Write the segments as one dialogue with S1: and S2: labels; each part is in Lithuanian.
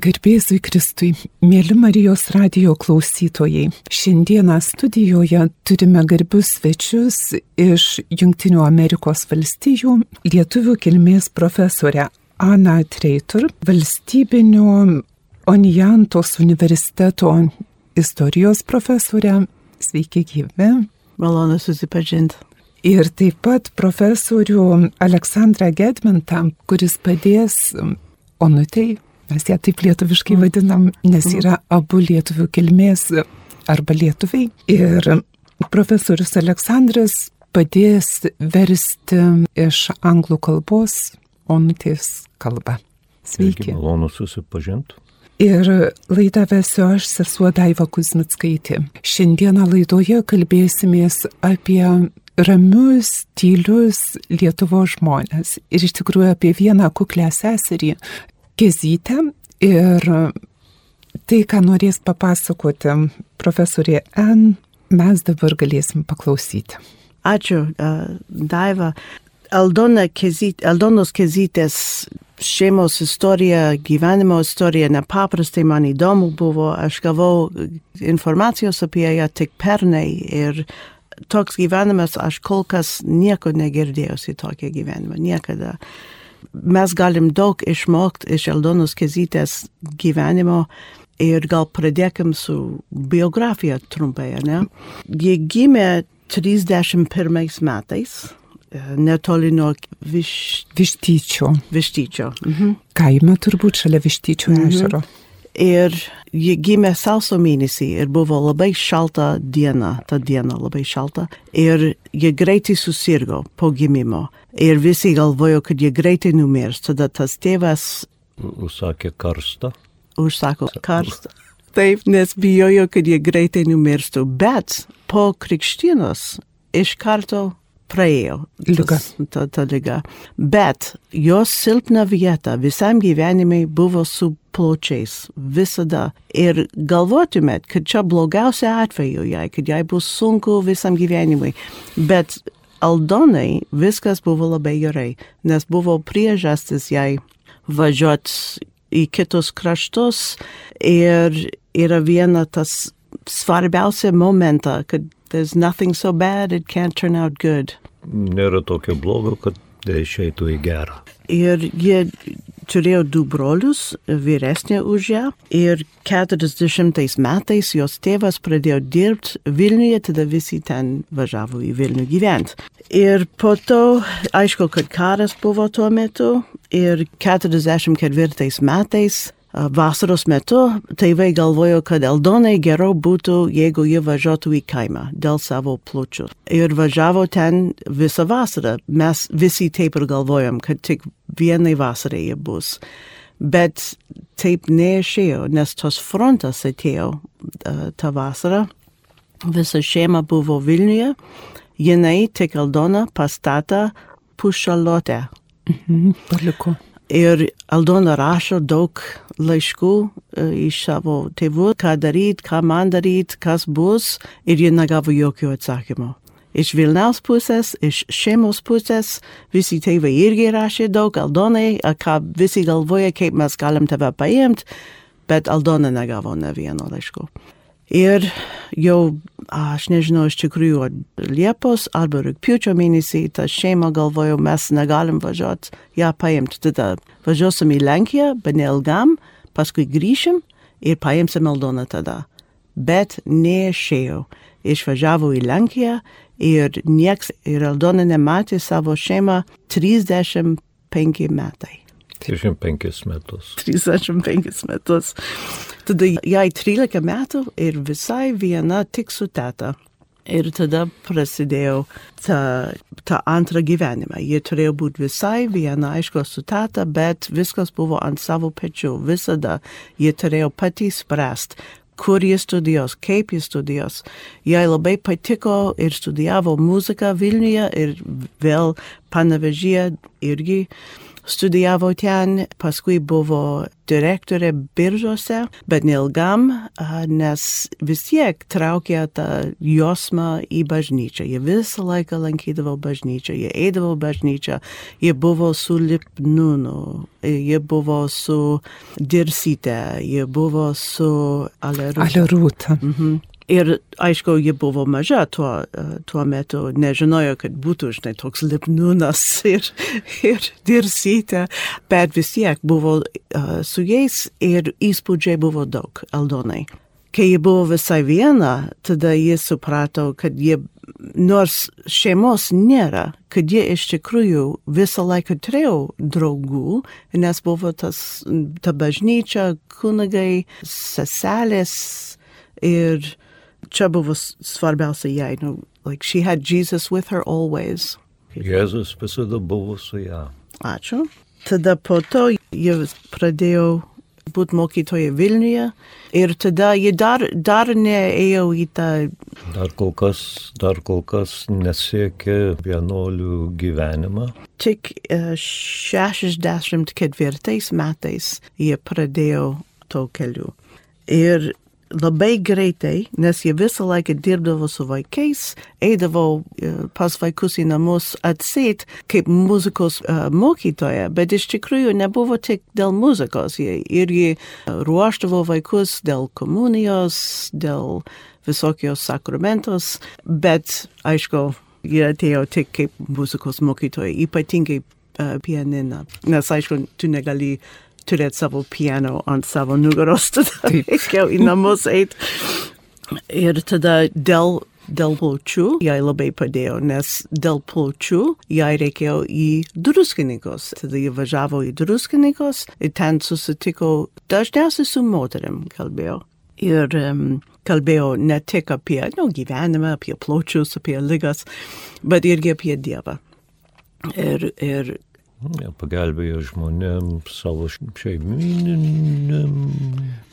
S1: Garbėzui Kristui, mėly Marijos radio klausytojai, šiandieną studijoje turime garbius svečius iš Junktinių Amerikos valstijų, lietuvių kilmės profesorę Ana Treitur, valstybinio Onijantos universiteto istorijos profesorę. Sveiki gyvi.
S2: Malonu susipažinti.
S1: Ir taip pat profesorių Aleksandrą Gedmintą, kuris padės Onutei, mes ją taip lietuviškai vadinam, nes yra abu lietuvių kilmės arba lietuviai. Ir profesorius Aleksandras padės versti iš anglų kalbos Onutės kalbą.
S3: Sveiki. Sveiki malonu susipažinti.
S1: Ir laidą vesiu aš, sesuo Daiva Kuzmitskaitė. Šiandieną laidoje kalbėsimės apie ramius, tylius Lietuvo žmonės. Ir iš tikrųjų apie vieną kuklę seserį, Kezytę. Ir tai, ką norės papasakoti profesorė N, mes dabar galėsim paklausyti.
S2: Ačiū, Daiva. Aldona Kezytė, Aldonos Kezytės šeimos istorija, gyvenimo istorija nepaprastai man įdomu buvo. Aš gavau informacijos apie ją tik pernai ir toks gyvenimas, aš kol kas nieko negirdėjusi tokią gyvenimą, niekada. Mes galim daug išmokti iš Eldonos Kezytės gyvenimo ir gal pradėkim su biografija trumpai, ne? Jie gimė 31 metais, netoli nuo viš...
S1: Vištyčio.
S2: Vištyčio. Mhm.
S1: Kaime turbūt šalia Vištyčio mhm. ežero.
S2: Ir ji gimė sauso mėnesį ir buvo labai šalta diena, ta diena labai šalta. Ir ji greitai susirgo po gimimo. Ir visi galvojo, kad ji greitai numirs. Tada tas tėvas...
S3: Užsakė karstą.
S2: Užsako karstą. Taip, nes bijojo, kad jie greitai numirstų. Bet po krikštynos iš karto praėjo
S1: lyga.
S2: Ta, ta lyga. Bet jos silpna vieta visam gyvenimai buvo su pločiais visada. Ir galvotumėt, kad čia blogiausia atveju jai, kad jai bus sunku visam gyvenimui. Bet Aldonai viskas buvo labai gerai, nes buvo priežastis jai važiuoti į kitus kraštus ir yra viena tas svarbiausia momenta, kad there's nothing so bad it can't turn out good.
S3: Nėra tokio blogo, kad išeitų į gerą.
S2: Ir jie turėjo du brolius, vyresnė už ją. Ir 40 metais jos tėvas pradėjo dirbti Vilniuje, tada visi ten važiavo į Vilnių gyventi. Ir po to, aišku, kad karas buvo tuo metu. Ir 44 metais vasaros metu tėvai galvojo, kad Eldonai geriau būtų, jeigu jie važiuotų į kaimą dėl savo plučių. Ir važiavo ten visą vasarą. Mes visi taip ir galvojom, kad tik vienai vasarai jie bus. Bet taip neišėjo, nes tos frontas atėjo uh, tą vasarą. Visa šeima buvo Vilniuje. Jinai tik Aldona pastatė pušalotę.
S1: Mhm, paliko.
S2: Ir Aldona rašo daug laiškų e, iš savo tėvų, ką daryti, ką man daryti, kas bus, ir ji negavo jokių atsakymų. Iš Vilniaus pusės, iš šeimos pusės, visi tėvai irgi rašė daug, Aldonai, ką visi galvoja, kaip mes galim tave paimti, bet Aldona negavo ne vieno laiško. Ir jau, aš nežinau, iš tikrųjų, Liepos arba rūpiučio mėnesį ta šeima galvojo, mes negalim važiuoti, ją paimti. Tada važiuosim į Lenkiją, bet neilgam, paskui grįšim ir paimsim Aldoną tada. Bet neišėjo. Išvažiavo į Lenkiją ir nieks, ir Aldona nematė savo šeimą 35 metai.
S3: 35 metus.
S2: 35 metus. Tada jai 13 metų ir visai viena tik su teta. Ir tada prasidėjo ta, ta antra gyvenimą. Jie turėjo būti visai viena, aišku, su tata, bet viskas buvo ant savo pečių. Visada jie turėjo patys spręsti, kur jie studijos, kaip jie studijos. Jai labai patiko ir studijavo muziką Vilniuje ir vėl Panavežyje irgi. Studijavo ten, paskui buvo direktorė biržose, bet neilgam, nes vis tiek traukė tą jausmą į bažnyčią. Jie visą laiką lankydavo bažnyčią, jie eidavo bažnyčią, jie buvo su Lipnūnu, jie buvo su Dirsyte, jie buvo su Alerūta.
S1: Alerūta.
S2: Mhm. Ir aišku, ji buvo maža tuo, tuo metu, nežinojo, kad būtų žinai toks lipnūnas ir, ir dirsytė, bet vis tiek buvo uh, su jais ir įspūdžiai buvo daug Aldonai. Kai ji buvo visai viena, tada jis suprato, kad jie, nors šeimos nėra, kad jie iš tikrųjų visą laiką turėjo draugų, nes buvo tas, ta bažnyčia, kunigai, seselės ir čia buvo svarbiausia jai, nu, like she had Jesus with her always.
S3: Jėzus visada buvo su ją.
S2: Ačiū. Tada po to jie pradėjo būti mokytoja Vilniuje ir tada jie dar, dar neėjo į tą.
S3: Dar kol kas, dar kol kas nesiekė vienuolių gyvenimą.
S2: Tik uh, 64 metais jie pradėjo to keliu. Ir labai greitai, nes jie visą laiką dirbdavo su vaikais, eidavo pas vaikus į namus atsit kaip muzikos uh, mokytoja, bet iš tikrųjų nebuvo tik dėl muzikos, jie irgi ruoždavo vaikus dėl komunijos, dėl visokios sakramentos, bet aišku, jie atėjo tik kaip muzikos mokytoja, ypatingai pianina, nes aišku, tu negali turėti savo piano ant savo nugaros, tada reikėjo į namus eiti. Ir tada dėl, dėl plaučių jai labai padėjo, nes dėl plaučių jai reikėjo į druskininkus. Tada jie važiavo į druskininkus ir ten susitiko dažniausiai su moterim kalbėjo. Ir um, kalbėjo ne tik apie nu, gyvenimą, apie plaučius, apie lygas, bet irgi apie Dievą. Ir, ir
S3: pagelbėjo žmonėms savo šeimininiam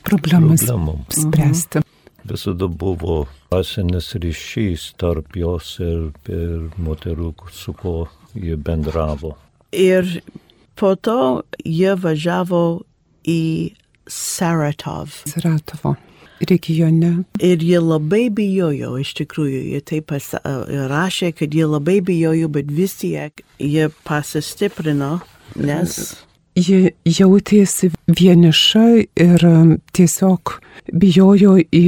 S1: problemas
S3: problemom.
S1: spręsti.
S3: Visada buvo asinis ryšys tarp jos ir, ir moterų, su kuo jie bendravo.
S2: Ir po to jie važiavo į Saratov.
S1: Saratovo regione.
S2: Ir jie labai bijojo, iš tikrųjų, jie taip pas, rašė, kad jie labai bijojo, bet vis tiek jie pasistiprino, nes.
S1: Ji jautėsi vieniša ir tiesiog bijojo į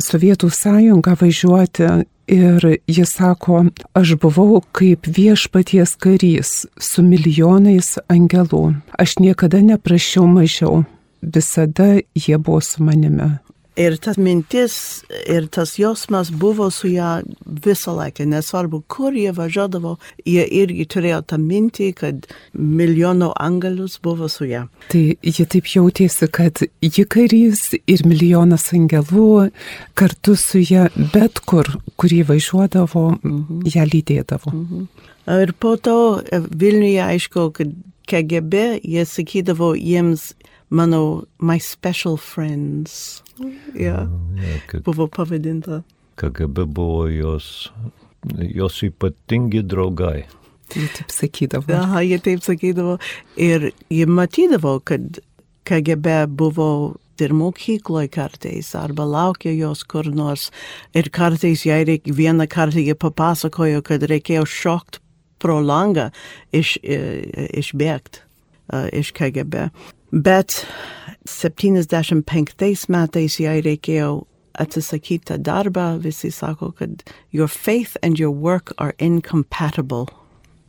S1: Sovietų sąjungą važiuoti ir jis sako, aš buvau kaip viešpaties karys su milijonais angelų. Aš niekada neprašiau mažiau, visada jie buvo su manimi.
S2: Ir tas mintis ir tas jausmas buvo su ją visą laiką, nesvarbu, kur jie važiuodavo, jie irgi turėjo tą mintį, kad milijono angelus buvo su ją.
S1: Tai ji taip jautėsi, kad ji karys ir milijonas angelų kartu su ją bet kur, kur jį važiuodavo, mhm. ją lydėdavo.
S2: Mhm. Ir po to Vilniuje aišku, kad KGB jie sakydavo jiems mano My Special Friends. Ja,
S3: Ja,
S2: buvo pavadinta.
S3: KGB buvo jos, jos ypatingi draugai.
S1: Jie taip sakydavo.
S2: Aha, jie taip sakydavo. Ir jie matydavo, kad KGB buvo ir mokykloje kartais, arba laukė jos kur nors. Ir kartais jai reik, vieną kartą jie papasakojo, kad reikėjo šokti pro langą iš, išbėgti uh, iš KGB. Bet 75 metais jai reikėjo atsisakyti darbą, visi sako, kad your faith and your work are incompatible.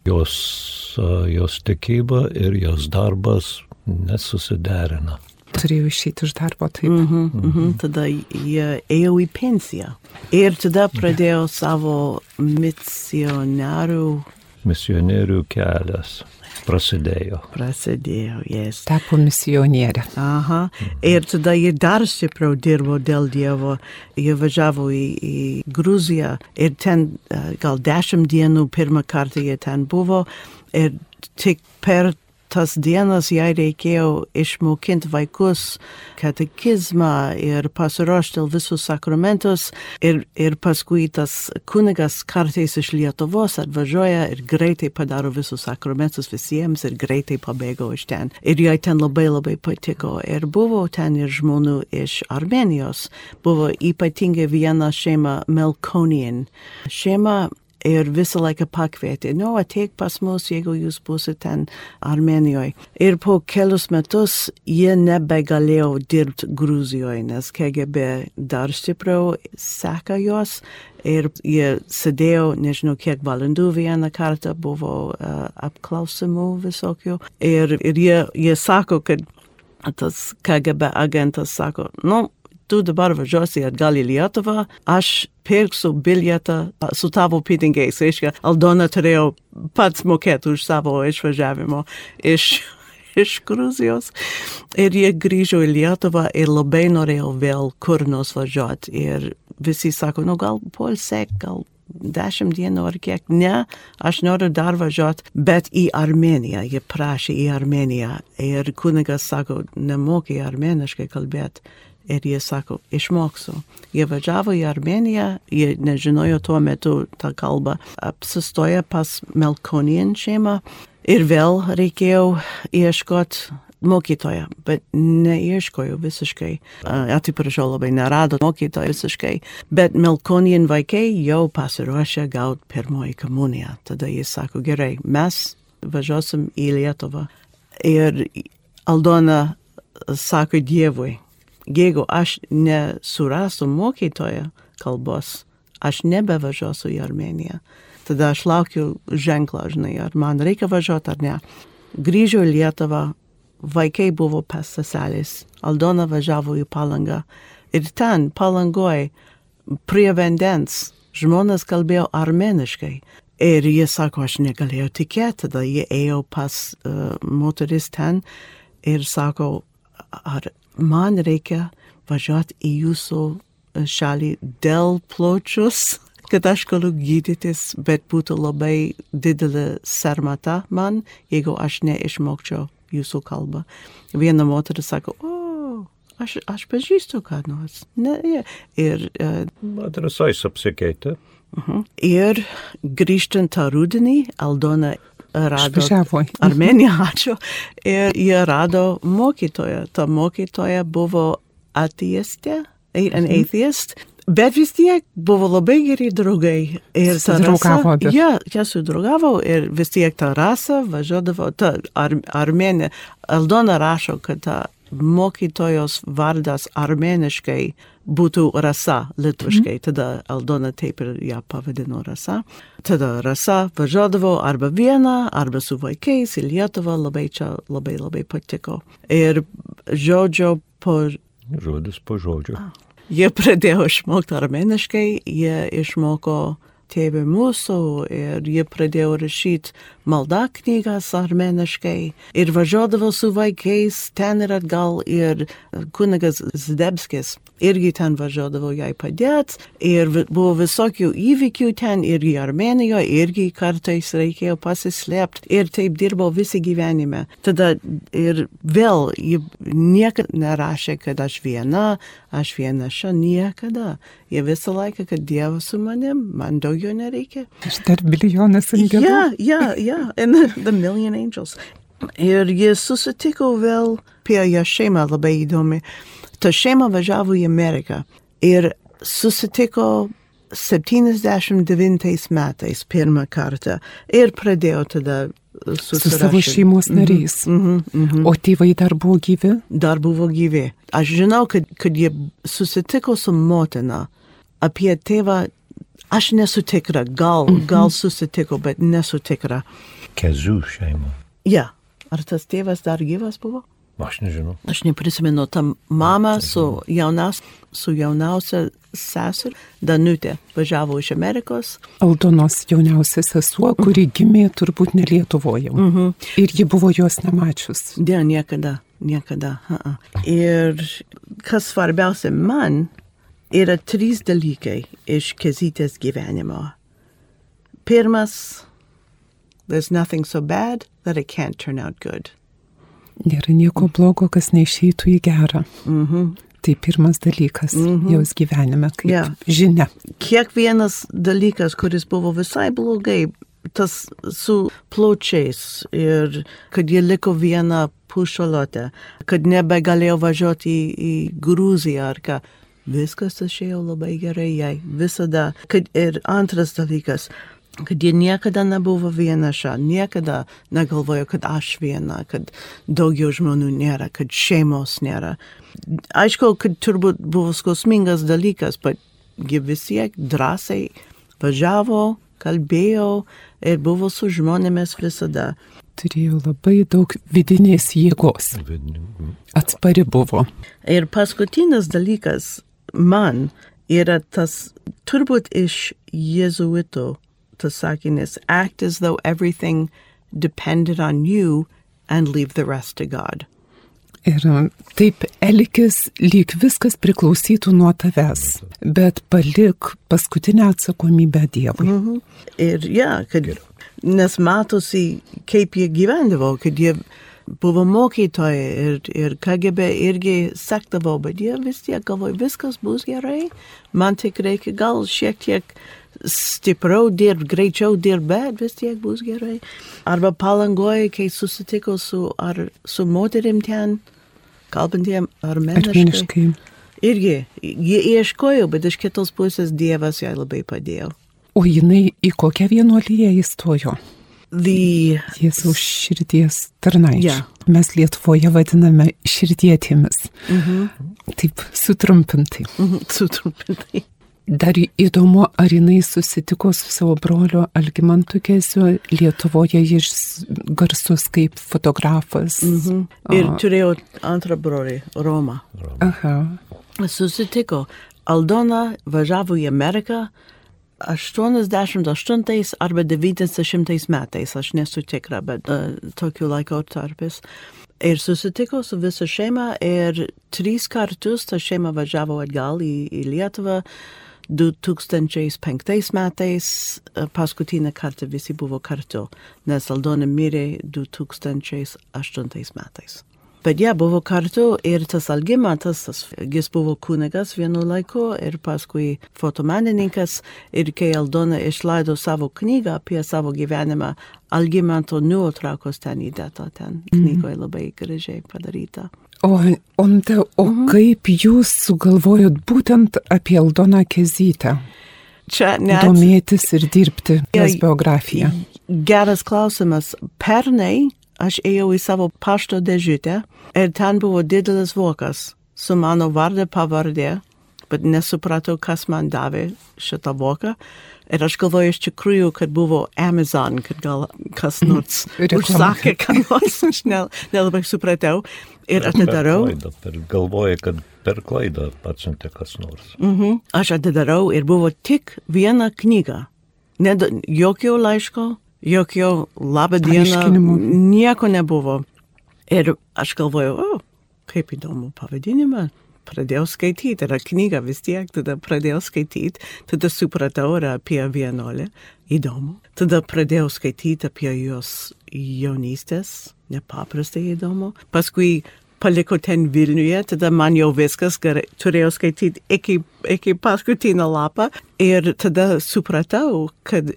S3: Jos, jos tikyba ir jos darbas nesusiderina.
S1: Turėjau išeiti iš darbo, taip.
S2: Mm -hmm, mm -hmm. Tada jie ėjo į pensiją. Ir tada pradėjo savo misionierių.
S3: Misionierių kelias prasidėjo.
S2: Prasidėjo, jes.
S1: Tapo misionierė.
S2: Aha. Ir tada jie dar stipriau dirbo dėl Dievo. Jie važiavo į, į Gruziją ir ten gal dešimt dienų pirmą kartą jie ten buvo. Ir tik per tas dienas jai reikėjo išmokinti vaikus katekizmą ir pasiruošti visus sakramentus. Ir, ir paskui tas kunigas kartais iš Lietuvos atvažiuoja ir greitai padaro visus sakramentus visiems ir greitai pabėgo iš ten. Ir jai ten labai labai patiko. Ir buvo ten ir žmonių iš Armenijos. Buvo ypatingai viena šeima Melkonian. Šeima ir visą laiką pakvietė, nu, ateik pas mus, jeigu jūs būsite ten Armenijoje. Ir po kelius metus jie nebegalėjo dirbti Gruzijoje, nes KGB dar stipriau seka juos ir jie sėdėjo, nežinau kiek valandų vieną kartą buvo uh, apklausimų visokių. Ir, ir jie, jie sako, kad tas KGB agentas sako, nu, tu dabar važiuosi atgal į Lietuvą, aš pirksiu bilietą su tavo pinigais. Reiškia, Aldona turėjo pats mokėti už savo išvažiavimo iš, iš Gruzijos. Ir jie grįžo į Lietuvą ir labai norėjo vėl kur nors važiuoti. Ir visi sako, nu gal polsek, gal dešimt dienų ar kiek. Ne, aš noriu dar važiuoti, bet į Armeniją. Jie prašė į Armeniją. Ir kunigas sako, nemokė armeniškai kalbėti. Ir jie sako, išmoksiu. Jie važiavo į Armeniją, jie nežinojo tuo metu tą kalbą, apsistoja pas Melkonian šeimą ir vėl reikėjo ieškoti mokytoją, bet neieškojo visiškai. Atsiprašau, labai nerado mokytojo visiškai, bet Melkonian vaikai jau pasiruošę gauti pirmoji komuniją. Tada jis sako, gerai, mes važiuosim į Lietuvą. Ir Aldona sako Dievui, jeigu aš nesurasiu mokytoją kalbos, aš nebevažiuosiu į Armeniją. Tada aš laukiu ženklą, žinai, ar man reikia važiuoti ar ne. Grįžau į Lietuvą, vaikai buvo pas seselės, Aldona važiavo į palangą ir ten, palangoje, prie vandens, žmonės kalbėjo armeniškai. Ir jie sako, aš negalėjau tikėti, tada jie ėjo pas uh, moteris ten ir sako, ar man reikia važiuoti į jūsų šalį dėl pločius, kad aš galiu gydytis, bet būtų labai didelė sarmata man, jeigu aš neišmokčiau jūsų kalbą. Viena moteris sako, o, aš, aš pažįstu ką nors. Ne, ja. ir, uh,
S3: Adresais apsikeitė.
S2: Uh -huh. Ir grįžtant tą rudenį, Aldona rado. Armeniją, ačiū. Ir jie rado mokytoją. Ta mokytoja buvo ateistė, an atheist. Bet vis tiek buvo labai geri draugai. Ir ta rasa, ja, jie sudraugavo ir vis tiek ta rasa važiuodavo, ta ar, armenė. Aldona rašo, kad ta mokytojos vardas armeniškai būtų rasa lietuviškai. Tada Aldona taip ir ją pavadino rasa. Tada rasa važiuodavo arba viena, arba su vaikais į Lietuvą. Labai čia labai labai patiko. Ir žodžio po
S3: Žodis po žodžio.
S2: Jie pradėjo išmokti armeniškai, jie išmoko tėvė mūsų ir jie pradėjo rašyti maldą knygas armeniškai ir važiuodavo su vaikais ten ir atgal ir kunigas Zdebskis irgi ten važiuodavo jai padėti ir buvo visokių įvykių ten irgi Armenijoje, irgi kartais reikėjo pasislėpti ir taip dirbo visi gyvenime. Tada ir vėl ji niekada nerašė, kad aš viena, aš viena šią niekada. Jie visą laiką, kad Dievas su manim, man daugiau nereikia.
S1: Aš dar milijonas angelų.
S2: Ja, ja, ja, and the, the million angels. Ir jis susitiko vėl apie ją šeimą labai įdomi. Ta šeima važiavo į Ameriką ir susitiko 79 metais pirmą kartą ir pradėjo tada
S1: Su savo šeimos nariais.
S2: Mhm, mhm.
S1: O tėvai dar buvo gyvi?
S2: Dar buvo gyvi. Aš žinau, kad, kad jie susitiko su motina. Apie tėvą aš nesu tikra. Gal, gal susitiko, bet nesu tikra.
S3: Kezų šeima.
S2: Ja, ar tas tėvas dar gyvas buvo?
S3: Aš nežinau.
S2: Aš neprisimenu, ta mama su, jaunas, su jauniausia seser, Danutė, važiavo iš Amerikos.
S1: Aldonos jauniausia sesuo, kuri gimė turbūt ne Lietuvoje.
S2: Mhm.
S1: Ir ji buvo jos nemačius.
S2: Ne, niekada, niekada. Uh -uh. Ir kas svarbiausia man, yra trys dalykai iš kezytės gyvenimo. Pirmas, there's nothing so bad that it can't turn out good.
S1: Nėra nieko blogo, kas neišeitų į gerą.
S2: Mhm.
S1: Tai pirmas dalykas
S2: Mhm.
S1: jos gyvenime, kaip
S2: Jo.
S1: žinia.
S2: Kiekvienas dalykas, kuris buvo visai blogai, tas su pločiais ir kad jie liko viena pušalotė, kad nebegalėjo važiuoti į, į Gruziją ar ką. Viskas išėjo labai gerai jai, visada. Kad ir antras dalykas, kad jie niekada nebuvo vieniša, niekada negalvojo, kad aš viena, kad daugiau žmonių nėra, kad šeimos nėra. Aišku, kad turbūt buvo skausmingas dalykas, bet ji vis tiek drąsiai važiavo, kalbėjo ir buvo su žmonėmis visada.
S1: Turėjo labai daug vidinės jėgos. Atspari buvo.
S2: Ir paskutinis dalykas man yra tas turbūt iš jėzuito tas sakinys, act as though everything depended on you and leave the rest to God.
S1: Ir taip elgis, lyg viskas priklausytų nuo tavęs, bet palik paskutinę atsakomybę Dievui.
S2: Mhm. Ir ja, kad, nes matosi, kaip jie gyvendavo, kad jie buvo mokytojai ir, ir KGB irgi sektavo, bet jie vis tiek galvoja, viskas bus gerai, man tik reikia gal šiek tiek stipriau dirbti, greičiau dirbti, bet vis tiek bus gerai. Arba palangoja, kai susitiko su, ar, su moterim ten, kalbantiem armeniškai.
S1: Armėniškai.
S2: Irgi, jie ieškojo, bet iš kitos pusės Dievas jai labai padėjo.
S1: O jinai į kokią vienuolyje įstojo?
S2: The
S1: Jėzaus širdies tarnaičiai.
S2: Ja.
S1: Mes Lietuvoje vadiname širdietėmis.
S2: Mhm.
S1: Taip sutrumpintai.
S2: sutrumpintai.
S1: Dar įdomu, ar jinai susitiko su savo broliu Algimantu Keziu. Lietuvoje jis garsus kaip fotografas.
S2: Mhm. Ir turėjau antrą brolį, Romą.
S1: Aha.
S2: Susitiko. Aldona važiavo į Ameriką 88 arba 90 metais, aš nesu tikra, bet uh, tokiu laikotarpis. Ir susitiko su visa šeima ir trys kartus ta šeima važiavo atgal į, į Lietuvą. 2005 metais e, paskutinį kartą visi buvo kartu, nes Aldona mirė 2008 metais. Bet jie buvo kartu ir tas Algimantas, tas, jis buvo kunigas vienu laiku ir paskui fotomenininkas. Ir kai Aldona išleido savo knygą apie savo gyvenimą, Algimanto nuotraukos ten įdėta, ten knygoje labai gražiai padaryta.
S1: O, Onte, o
S2: Mhm.
S1: kaip jūs sugalvojot būtent apie Aldoną Kezytę?
S2: Čia net
S1: Domėtis ir dirbti
S2: Ja,
S1: jos biografiją.
S2: geras klausimas. Pernai aš ėjau į savo pašto dėžutę ir ten buvo didelis vokas su mano vardu pavardė, bet nesupratau, kas man davė šitą voką. Ir aš galvoju iš tikrųjų, kad buvo Amazon, kad gal kas nors
S1: Reklama.
S2: užsakė, ką nors, aš nel- nelabai supratau. Ir atidarau.
S3: Per klaidą, per, galvoja, kad per klaidą atsiuntė kas nors.
S2: Mhm. Aš atidarau ir buvo tik viena knyga. Ned, jokio laiško, jokio labą dieną, nieko nebuvo. Ir aš galvoju, o, kaip įdomu pavadinimą. Pradėjau skaityti, yra knyga vis tiek, tada pradėjau skaityti, tada supratau, yra apie vienuolę, įdomu. Tada pradėjau skaityti apie jos jaunystės, nepaprastai įdomu. Paskui paliko ten Vilniuje, tada man jau viskas gerai, turėjau skaityti iki, iki paskutinio lapą ir tada supratau, kad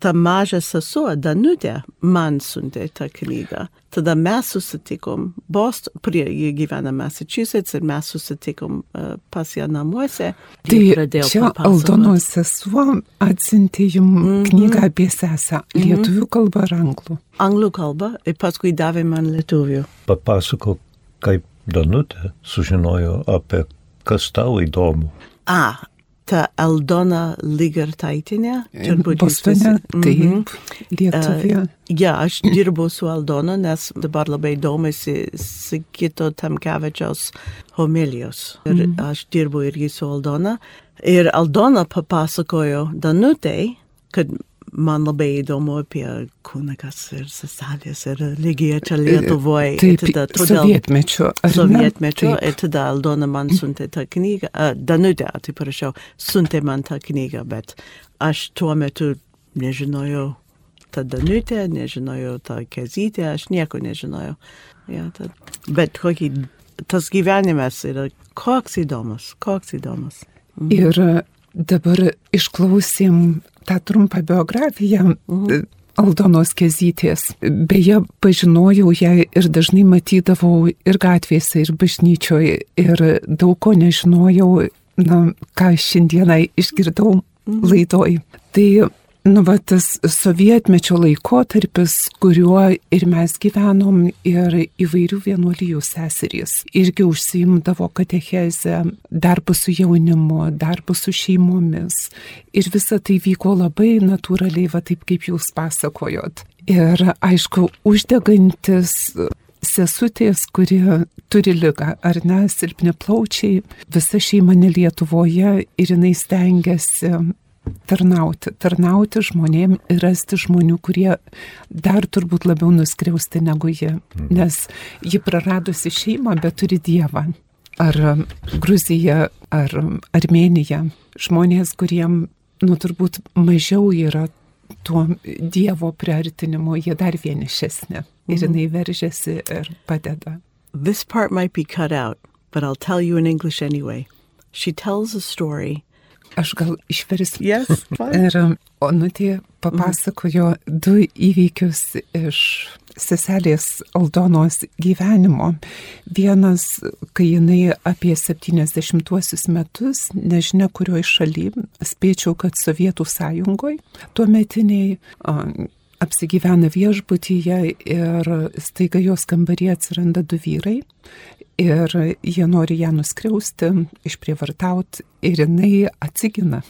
S2: ta maža sesuo Danutė man siuntė tą knygą. Tada mes susitikom, Boston, prie jie gyvena Massachusetts ir mes susitikom uh, pas ją namuose.
S1: Tai
S2: Ir
S1: čia. Aldonos sesuo atsintė jums
S2: Mhm.
S1: knygą apie sesę. Lietuvių kalba ar anglų?
S2: Anglų kalba ir paskui davė man lietuvių.
S3: Papasako, kaip Danutė sužinojo apie kas tau įdomu.
S2: A, ta Aldona Ligertaitinė. turbūt jūs
S1: Bostone,
S2: visi- Mhm.
S1: taip, Lietuvė.
S2: Ja, aš dirbu su Aldona, nes dabar labai domisi Sigito Tamkevičiaus homilijos. Ir aš dirbu irgi su Aldona. Ir Aldona papasakojo Danutei, kad man labai įdomu apie kunigas ir seselės ir lygiai čia Lietuvoje.
S1: Taip,
S2: tada todėl-
S1: sovietmečio.
S2: sovietmečio
S1: Taip.
S2: ir tada Aldona man siuntė tą knygą, uh, Danutė, atsiprašau, siuntė man tą knygą, bet aš tuo metu nežinojau tą Danutę, nežinojau tą Kezytę, aš nieko nežinojau. Ja, tad Bet kokį, tas gyvenimas yra koks įdomus, koks įdomus.
S1: Ir dabar išklausėm tą trumpą biografiją. Mhm. Aldonos Kezytės. Beje, pažinojau ją ir dažnai matydavau ir gatvėse, ir bažnyčioje, ir daug ko nežinojau, na, ką šiandieną išgirdau mhm. laidoj. Tai Nu, va, tas sovietmečio laikotarpis, kuriuo ir mes gyvenom, ir įvairių vienuolijų seserys irgi užsiimdavo katechezę, darbų su jaunimu, darbų su šeimomis. Ir visa tai vyko labai natūraliai, va taip kaip jūs pasakojot. Ir aišku, uždegantis sesutės, kuri turi lygą, ar ne, silpni plaučiai, visa šeima ne Lietuvoje ir jinai stengiasi tarnauti, tarnauti žmonėm ir rasti žmonių, kurie dar turbūt labiau nuskriausti negu ji, mhm. nes ji praradusi šeimą, bet turi Dievą. Ar Gruzija, ar Armenija. Žmonės, kuriem, nu, turbūt mažiau yra tuo Dievo priartinimu, jie dar vienišesni. Ir mhm. jinai veržiasi ir padeda.
S2: This part might be cut out, but I'll tell you in English anyway. She tells a story
S1: Aš gal išversiu.
S2: Yes,
S1: ir Onutė papasakojo du įvykius iš seselės Aldonos gyvenimo. Vienas, kai jinai apie 70-uosius metus, nežinia kurioje šalyje, spėčiau, kad Sovietų sąjungoje, tuo metiniai apsigyvena viešbutyje ir staiga jos kambaryje atsiranda du vyrai ir jie nori ją nuskriausti, išprievartauti ir jinai atsigina.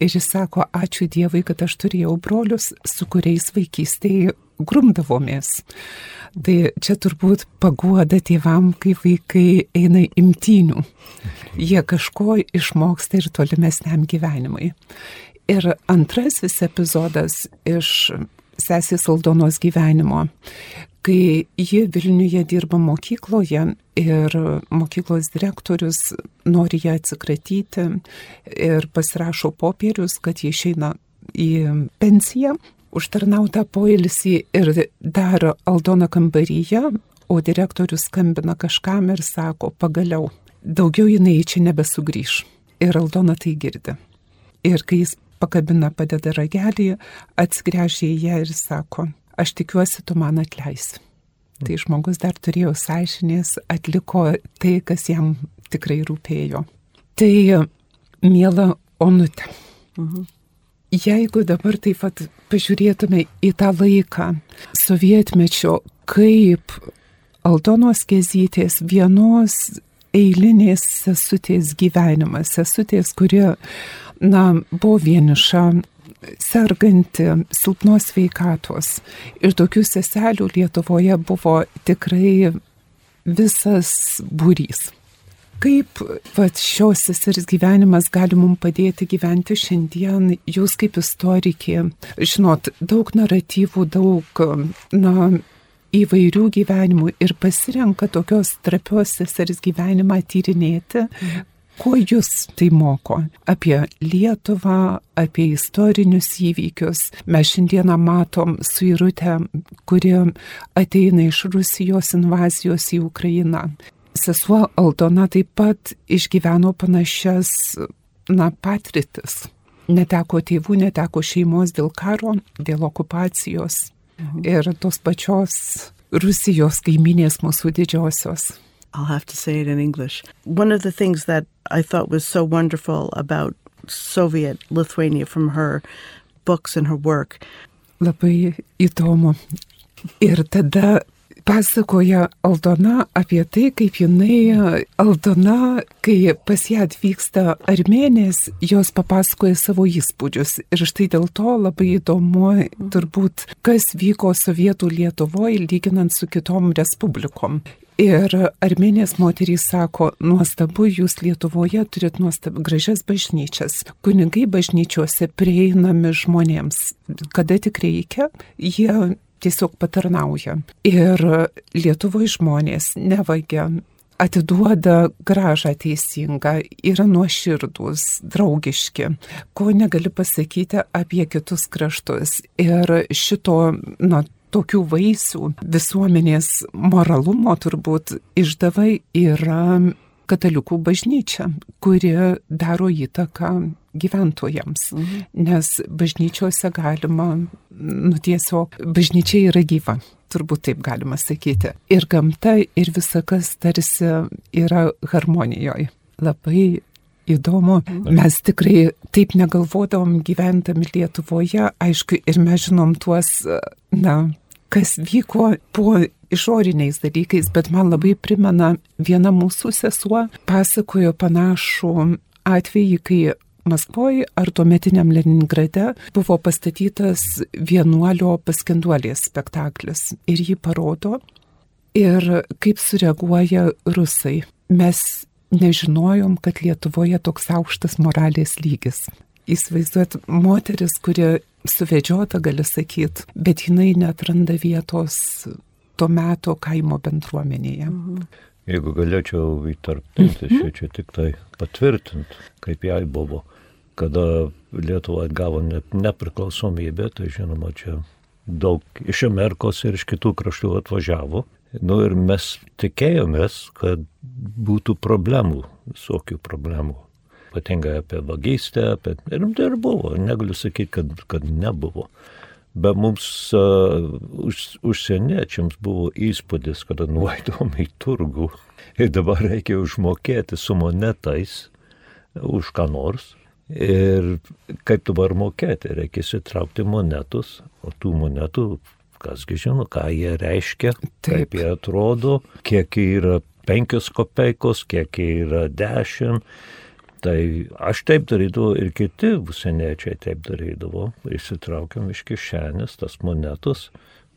S1: Ir jis sako, ačiū Dievui, kad aš turėjau brolius, su kuriais vaikystėje grumdavomės. Tai čia turbūt paguoda tėvam, kai vaikai eina imtynių. Jie kažko išmoksta ir tolimesniam gyvenimui. Ir antrasis epizodas iš sesės Aldonos gyvenimo, kai ji Vilniuje dirba mokykloje ir mokyklos direktorius nori ją atsikratyti ir pasirašo popierius, kad jie išeina į pensiją, užtarnautą poilsį ir daro Aldona kambaryje, o direktorius skambina kažkam ir sako, pagaliau, daugiau jinai čia nebesugrįž. Ir Aldona tai girdi. Ir kai jis pakabina, padeda ragelį, atsigręžia į ją ir sako, aš tikiuosi, tu man atleisi. Tai žmogus dar turėjo sąžinės, atliko tai, kas jam tikrai rūpėjo. Tai, mėla Onutė, mhm. jeigu dabar taip pat pažiūrėtume į tą laiką sovietmečio, kaip Aldonos Kezytės vienos eilinės sesutės gyvenimas, sesutės, kurie, na, buvo vieniša, serganti, silpnos veikatos. Ir tokių seselių Lietuvoje buvo tikrai visas būrys. Kaip vat, šios sesers gyvenimas gali mums padėti gyventi šiandien, jūs kaip istorikė, žinot, daug naratyvų, daug, na, įvairių gyvenimų ir pasirenka tokios trapios sesers gyvenimą tyrinėti, Kuo jūs tai moko? Apie Lietuvą, apie istorinius įvykius. Mes šiandieną matom suirutę, kuri ateina iš Rusijos invazijos į Ukrainą. Sesuo Aldona taip pat išgyveno panašias, na, patirtis. Neteko tėvų, neteko šeimos dėl karo, dėl okupacijos mhm. ir tos pačios Rusijos kaiminės mūsų didžiosios.
S2: I'll have to say it in English. One of the things that I thought was so wonderful about Soviet Lithuania from her books and her work.
S1: Labai įdomu. Ir tada pasakoja Aldona apie tai, kaip jinai, Aldona, kai pas ją atvyksta armenės, jos papasakoja savo įspūdžius. Ir štai dėl to labai įdomu turbūt, kas vyko Sovietų Lietuvoje lyginant su kitom respublikom. Ir armenės moterys sako, nuostabu, jūs Lietuvoje turit nuostabu gražias bažnyčias. Kunigai bažnyčiuose prieinami žmonėms. Kada tik reikia, jie tiesiog patarnauja. Ir Lietuvoje žmonės nevagia, atiduoda gražą teisingą, yra nuoširdus, draugiški, ko negali pasakyti apie kitus kraštus. Ir šito, na, tokių vaisių visuomenės moralumo turbūt išdava yra katalikų bažnyčia, kuri daro įtaką gyventojams, mhm. nes bažnyčiose galima, nu tiesiog, bažnyčia yra gyva. Turbūt taip galima sakyti. Ir gamta, ir visa kas tarsi yra harmonijoje. Labai įdomu. Mes tikrai taip negalvodavom gyventami Lietuvoje, aišku, ir mes žinom tuos, na, kas vyko po išoriniais dalykais, bet man labai primena viena mūsų sesuo pasakojo panašų atvejį, kai Maskvoje ar tuometiniam Leningrade buvo pastatytas vienuolio paskenduolės spektaklis ir jį parodo ir kaip sureaguoja rusai. Mes nežinojom, kad Lietuvoje toks aukštas moralės lygis. Įsivaizduot, moteris, kuri suvedžiota, gali sakyti, bet jinai netranda vietos to meto kaimo bendruomenėje. Mhm.
S3: Jeigu galėčiau įtarpinti, mhm. čia tik tai patvirtinti, kaip jai buvo, kada Lietuva gavo net nepriklausomybę, tai žinoma, čia daug iš Amerikos ir iš kitų kraštų atvažiavo. Nu ir mes tikėjomės, kad būtų problemų, visokių problemų. Ypatingai apie vagystę, apie... ir tai ir buvo, negaliu sakyti, kad, kad nebuvo. Bet mums uh, už, užsieniečiams buvo įspūdis, kada nuvaidom į turgų ir dabar reikia užmokėti su monetais už ką nors. Ir kaip dabar mokėti, reikia įsitraukti monetus, o tų monetų, kasgi žino, ką jie reiškia, Taip. kaip jie atrodo, kiek yra penkios kopeikos, kiek yra dešimt Tai aš taip darydavau ir kiti užsieniečiai taip darydavo. Įsitraukiam iš kišenės tas monetus,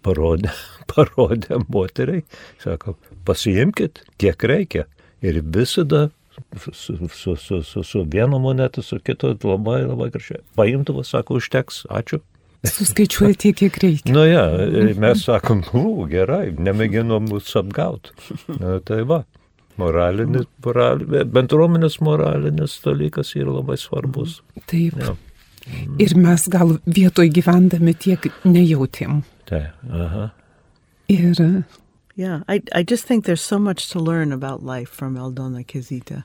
S3: parodė, parodė moteriai, sako, pasiimkit, kiek reikia. Ir visada su, su, su, su, su vienu monetu, su kitu labai labai gražiai. Paimdavo, sako, užteks, ačiū.
S1: Suskaičiuoja tiek, kiek reikia.
S3: Nu ja, mes sakom, u, gerai, nemėginom mūsų apgauti. Tai va. Moralinis, moral, bendruomenės moralinis dalykas yra labai svarbus.
S1: Taip. Ja. Ir mes gal vietoj gyvendami tiek nejautėm.
S3: Taip, aha.
S1: Ir.
S2: Yeah, I, I just think there's so much to learn about life from Aldona Kezita.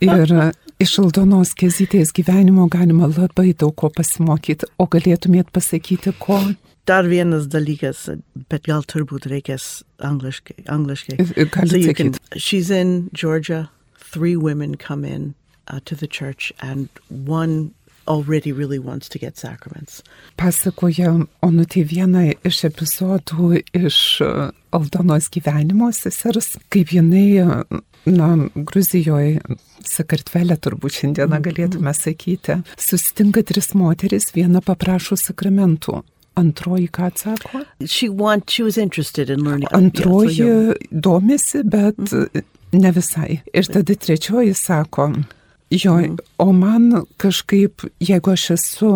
S1: Ir iš Aldonos Kezytės gyvenimo galima labai daug ko pasimokyti, o galėtumėt pasakyti, ko
S2: dar vienas dalykas, bet gal turbūt reikės angliškai. angliškai.
S1: So you can,
S2: she's in Georgia, three women come in uh, to the church and one already really wants to get sacraments.
S1: Pasakoja Onutė vieną iš epizodų iš uh, Aldonos gyvenimo sesers, kaip jinai, uh, na, Gruzijoje, Sakartvelė turbūt šiandieną mhm. galėtume sakyti, susitinka tris moteris, viena paprašo sakramentų, Antroji ką atsako?
S2: She want, she in learning.
S1: Antroji yeah, so domisi, bet mm -hmm. ne visai. Ir tada trečioji sako, Jo, mm. o man kažkaip, jeigu aš esu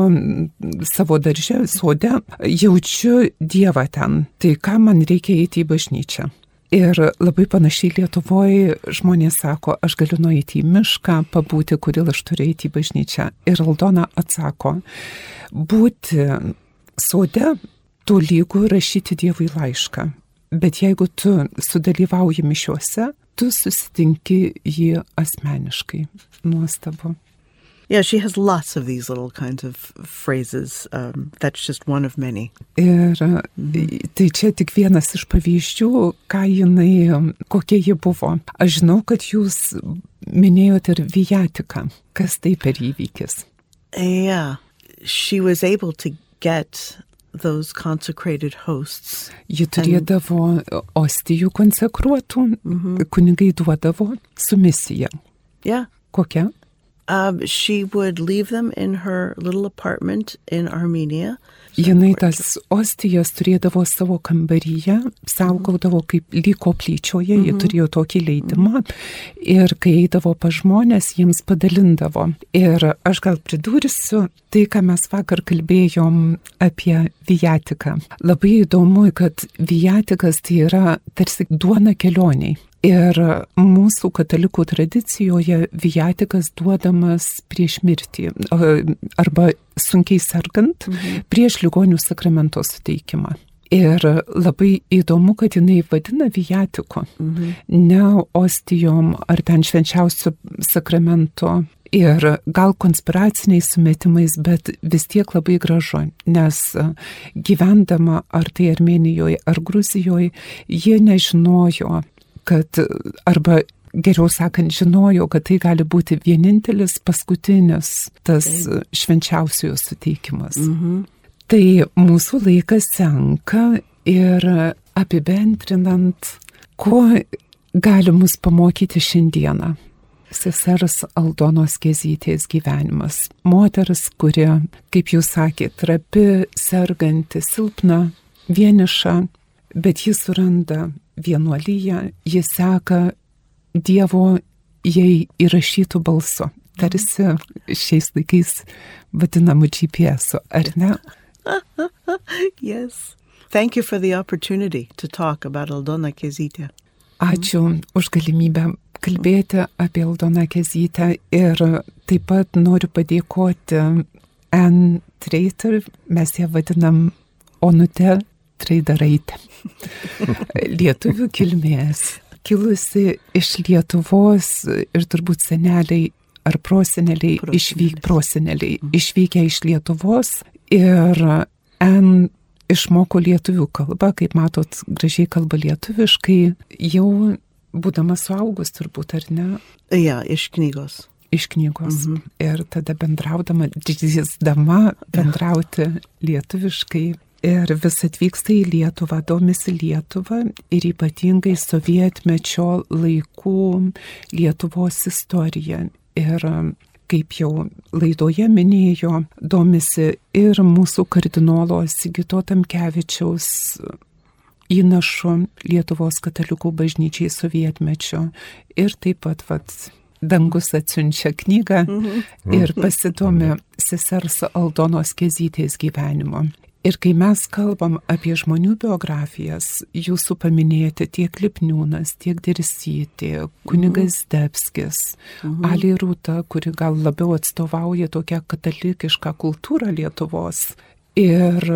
S1: savo daržė, sode, jaučiu Dievą ten, tai ką man reikia eiti į bažnyčią. Ir labai panašiai Lietuvoje žmonės sako, aš galiu nueiti į mišką, pabūti, kodėl aš turiu eiti į bažnyčią. Ir Aldona atsako, būti sode tu lygu rašyti Dievui laišką. Bet jeigu tu sudalyvauji mišiuose, tu susitinki jį asmeniškai. Nuostabu.
S2: Yeah, she has lots of these little kinds of phrases. Um, that's just one of many.
S1: Ir mhm. tai čia tik vienas iš pavyzdžių, ką jinai, kokia ji buvo. Aš žinau, kad jūs minėjote ir Vijatiką. Kas tai per įvykis?
S2: Yeah, she was able to get those consecrated hosts.
S1: Ji turėdavo ostijų konsekruotų, mm -hmm. kunigai duodavo su misija.
S2: Yeah.
S1: Kokia?
S2: Um, she would leave them in her little apartment in Armenia
S1: Jinai tas ostijas turėdavo savo kambaryje, saugodavo kaip lygo plyčioje, mhm. jie turėjo tokį leidimą ir kai eidavo pa žmonės, jiems padalindavo. Ir aš gal pridursiu tai, ką mes vakar kalbėjom apie viatiką. Labai įdomu, kad viatikas tai yra tarsi duona kelioniai. Ir mūsų katalikų tradicijoje viatikas duodamas prieš mirtį arba sunkiai sergant mhm. prieš ligonių sakramento suteikimą. Ir labai įdomu, kad jinai vadina vijatiku, mhm. ne ostijom ar ten švenčiausiu sakramento. Ir gal konspiraciniais sumetimais, bet vis tiek labai gražu, nes gyvendama ar tai Armenijoje ar Gruzijoje, jie nežinojo, kad arba geriau sakant, žinojo, kad tai gali būti vienintelis paskutinis tas švenčiausiojo suteikimas. Mhm. Tai mūsų laikas senka ir apibendrinant, ko gali mus pamokyti šiandieną. Sesers Aldonos Kezytės gyvenimas. Moteris, kuri, kaip jūs sakėte, trapi, serganti, silpna, vieniša, bet ji suranda vienuolyje, ji seka Dievo jai įrašytų balsu, tarsi šiais laikais vadinamu GPS, ar ne?
S2: yes. Thank you for the opportunity to talk about Aldona Kezytė.
S1: Ačiū už galimybę kalbėti apie Aldoną Kezytę ir taip pat noriu padėkoti Ann Trader, mes ją vadinam Onute Traderaitė. Lietuvių kilmės, kilusi iš Lietuvos ir turbūt seneliai ar proseneliai, išvyk, proseneliai mhm. išvykę iš Lietuvos Ir N išmoko lietuvių kalbą, kaip matot, gražiai kalba lietuviškai, jau būdama suaugus turbūt, ar ne?
S2: Ja, iš knygos.
S1: Iš knygos. Mhm. Ir tada bendraudama, drįsdama bendrauti lietuviškai. Ir vis atvyksta į Lietuvą, domisi Lietuvą ir ypatingai sovietmečio laikų Lietuvos istoriją. Ir kaip jau laidoje minėjo, domisi ir mūsų kardinolo Sigito Tamkevičiaus įnašu Lietuvos katalikų bažnyčiai sovietmečio ir taip pat vat, dangus atsiunčia knygą mhm. ir pasidomi sesers Aldonos Kezytės gyvenimo. Ir kai mes kalbam apie žmonių biografijas, jūsų paminėti tiek Lipniūnas, tiek Dirsytė, kunigas mhm. Debskis, mhm. Ali Rūta, kuri gal labiau atstovauja tokią katalikišką kultūrą Lietuvos. Ir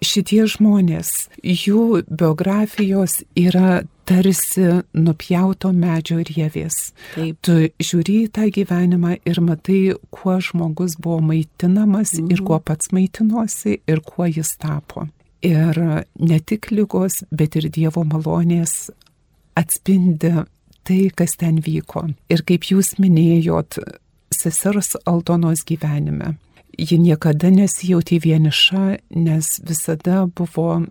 S1: šitie žmonės, jų biografijos yra tarsi nupjauto medžio rievės. Taip. Tu žiūri į tą gyvenimą ir matai, kuo žmogus buvo maitinamas mhm. ir kuo pats maitinosi ir kuo jis tapo. Ir ne tik lygos, bet ir Dievo malonės atspindi tai, kas ten vyko. Ir kaip jūs minėjot, sesers Aldonos gyvenime ji niekada nesijautė vieniša, nes visada buvo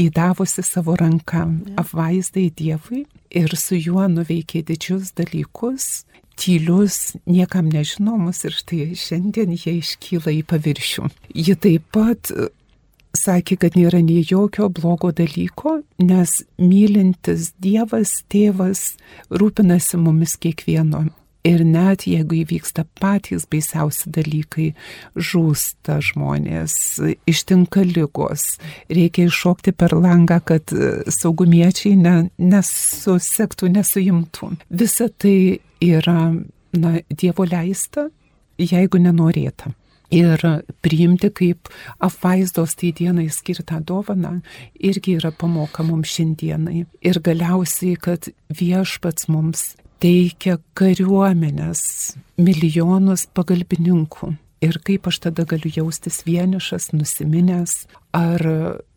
S1: įdavusi savo ranką apvaizdai Dievui ir su juo nuveikė didžius dalykus, tylius, niekam nežinomus ir štai šiandien jie iškyla į paviršių. Ji taip pat sakė, kad nėra nei jokio blogo dalyko, nes mylintis Dievas, tėvas rūpinasi mumis kiekvieno Ir net jeigu įvyksta patys baisiausi dalykai, žūsta žmonės, ištinka lygos, reikia iššokti per langą, kad saugumiečiai ne, nesusektų, nesuimtų. Visa tai yra na, Dievo leista, jeigu nenorėta. Ir priimti kaip apvaizdos tai dienai skirtą dovaną irgi yra pamoka mums šiandienai. Ir galiausiai, kad viešpats mums teikia kariuomenės, milijonus pagalbininkų. Ir kaip aš tada galiu jaustis vienišas, nusiminęs ar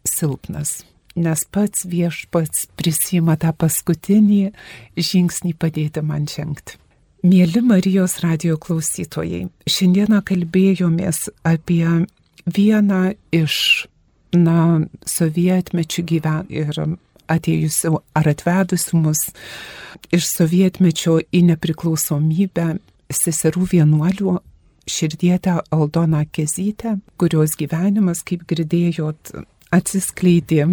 S1: silpnas. Nes pats viešpats prisima tą paskutinį žingsnį padėti man žengti. Mėly Marijos radio klausytojai, šiandieną kalbėjomės apie vieną iš, na, sovietmečių gyven ir atėjusių ar atvedusių mus iš sovietmečio į nepriklausomybę seserų vienuolių širdietę Aldoną Kezytę, kurios gyvenimas, kaip girdėjot, atsiskleidė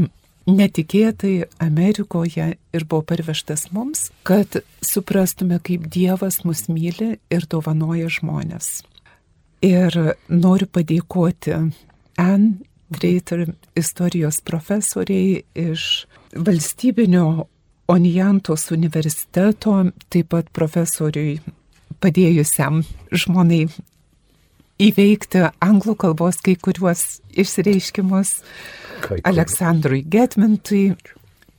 S1: netikėtai Amerikoje ir buvo parvežtas mums, kad suprastume, kaip Dievas mus myli ir dovanoja žmonės. Ir noriu padėkoti Ann Dreiter istorijos profesoriai iš valstybinio Onijantos universiteto, taip pat profesoriui padėjusiam žmonai įveikti anglų kalbos kai kuriuos išreiškimus. Aleksandrui Getmintui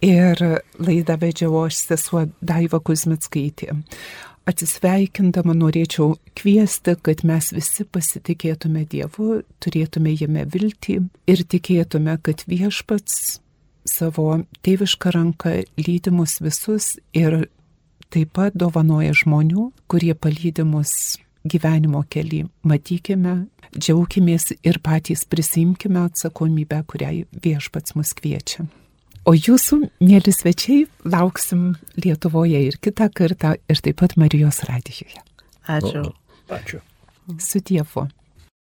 S1: ir laidą vedžiau aš sesuo Daiva Kuzmitskaitė. Atsisveikindama norėčiau kviesti, kad mes visi pasitikėtume Dievu, turėtume jame viltį ir tikėtume, kad viešpats savo tėvišką ranką lydi mus visus ir taip pat dovanoja žmonių, kurie palydi mus gyvenimo keli. Matykime, džiaukimės ir patys prisimkime atsakomybę, kuriai viešpats mus kviečia. O jūsų, mėly svečiai, lauksim Lietuvoje ir kitą kartą, ir taip pat Marijos radijoje.
S2: Ačiū.
S3: Ačiū.
S1: Su Dievu.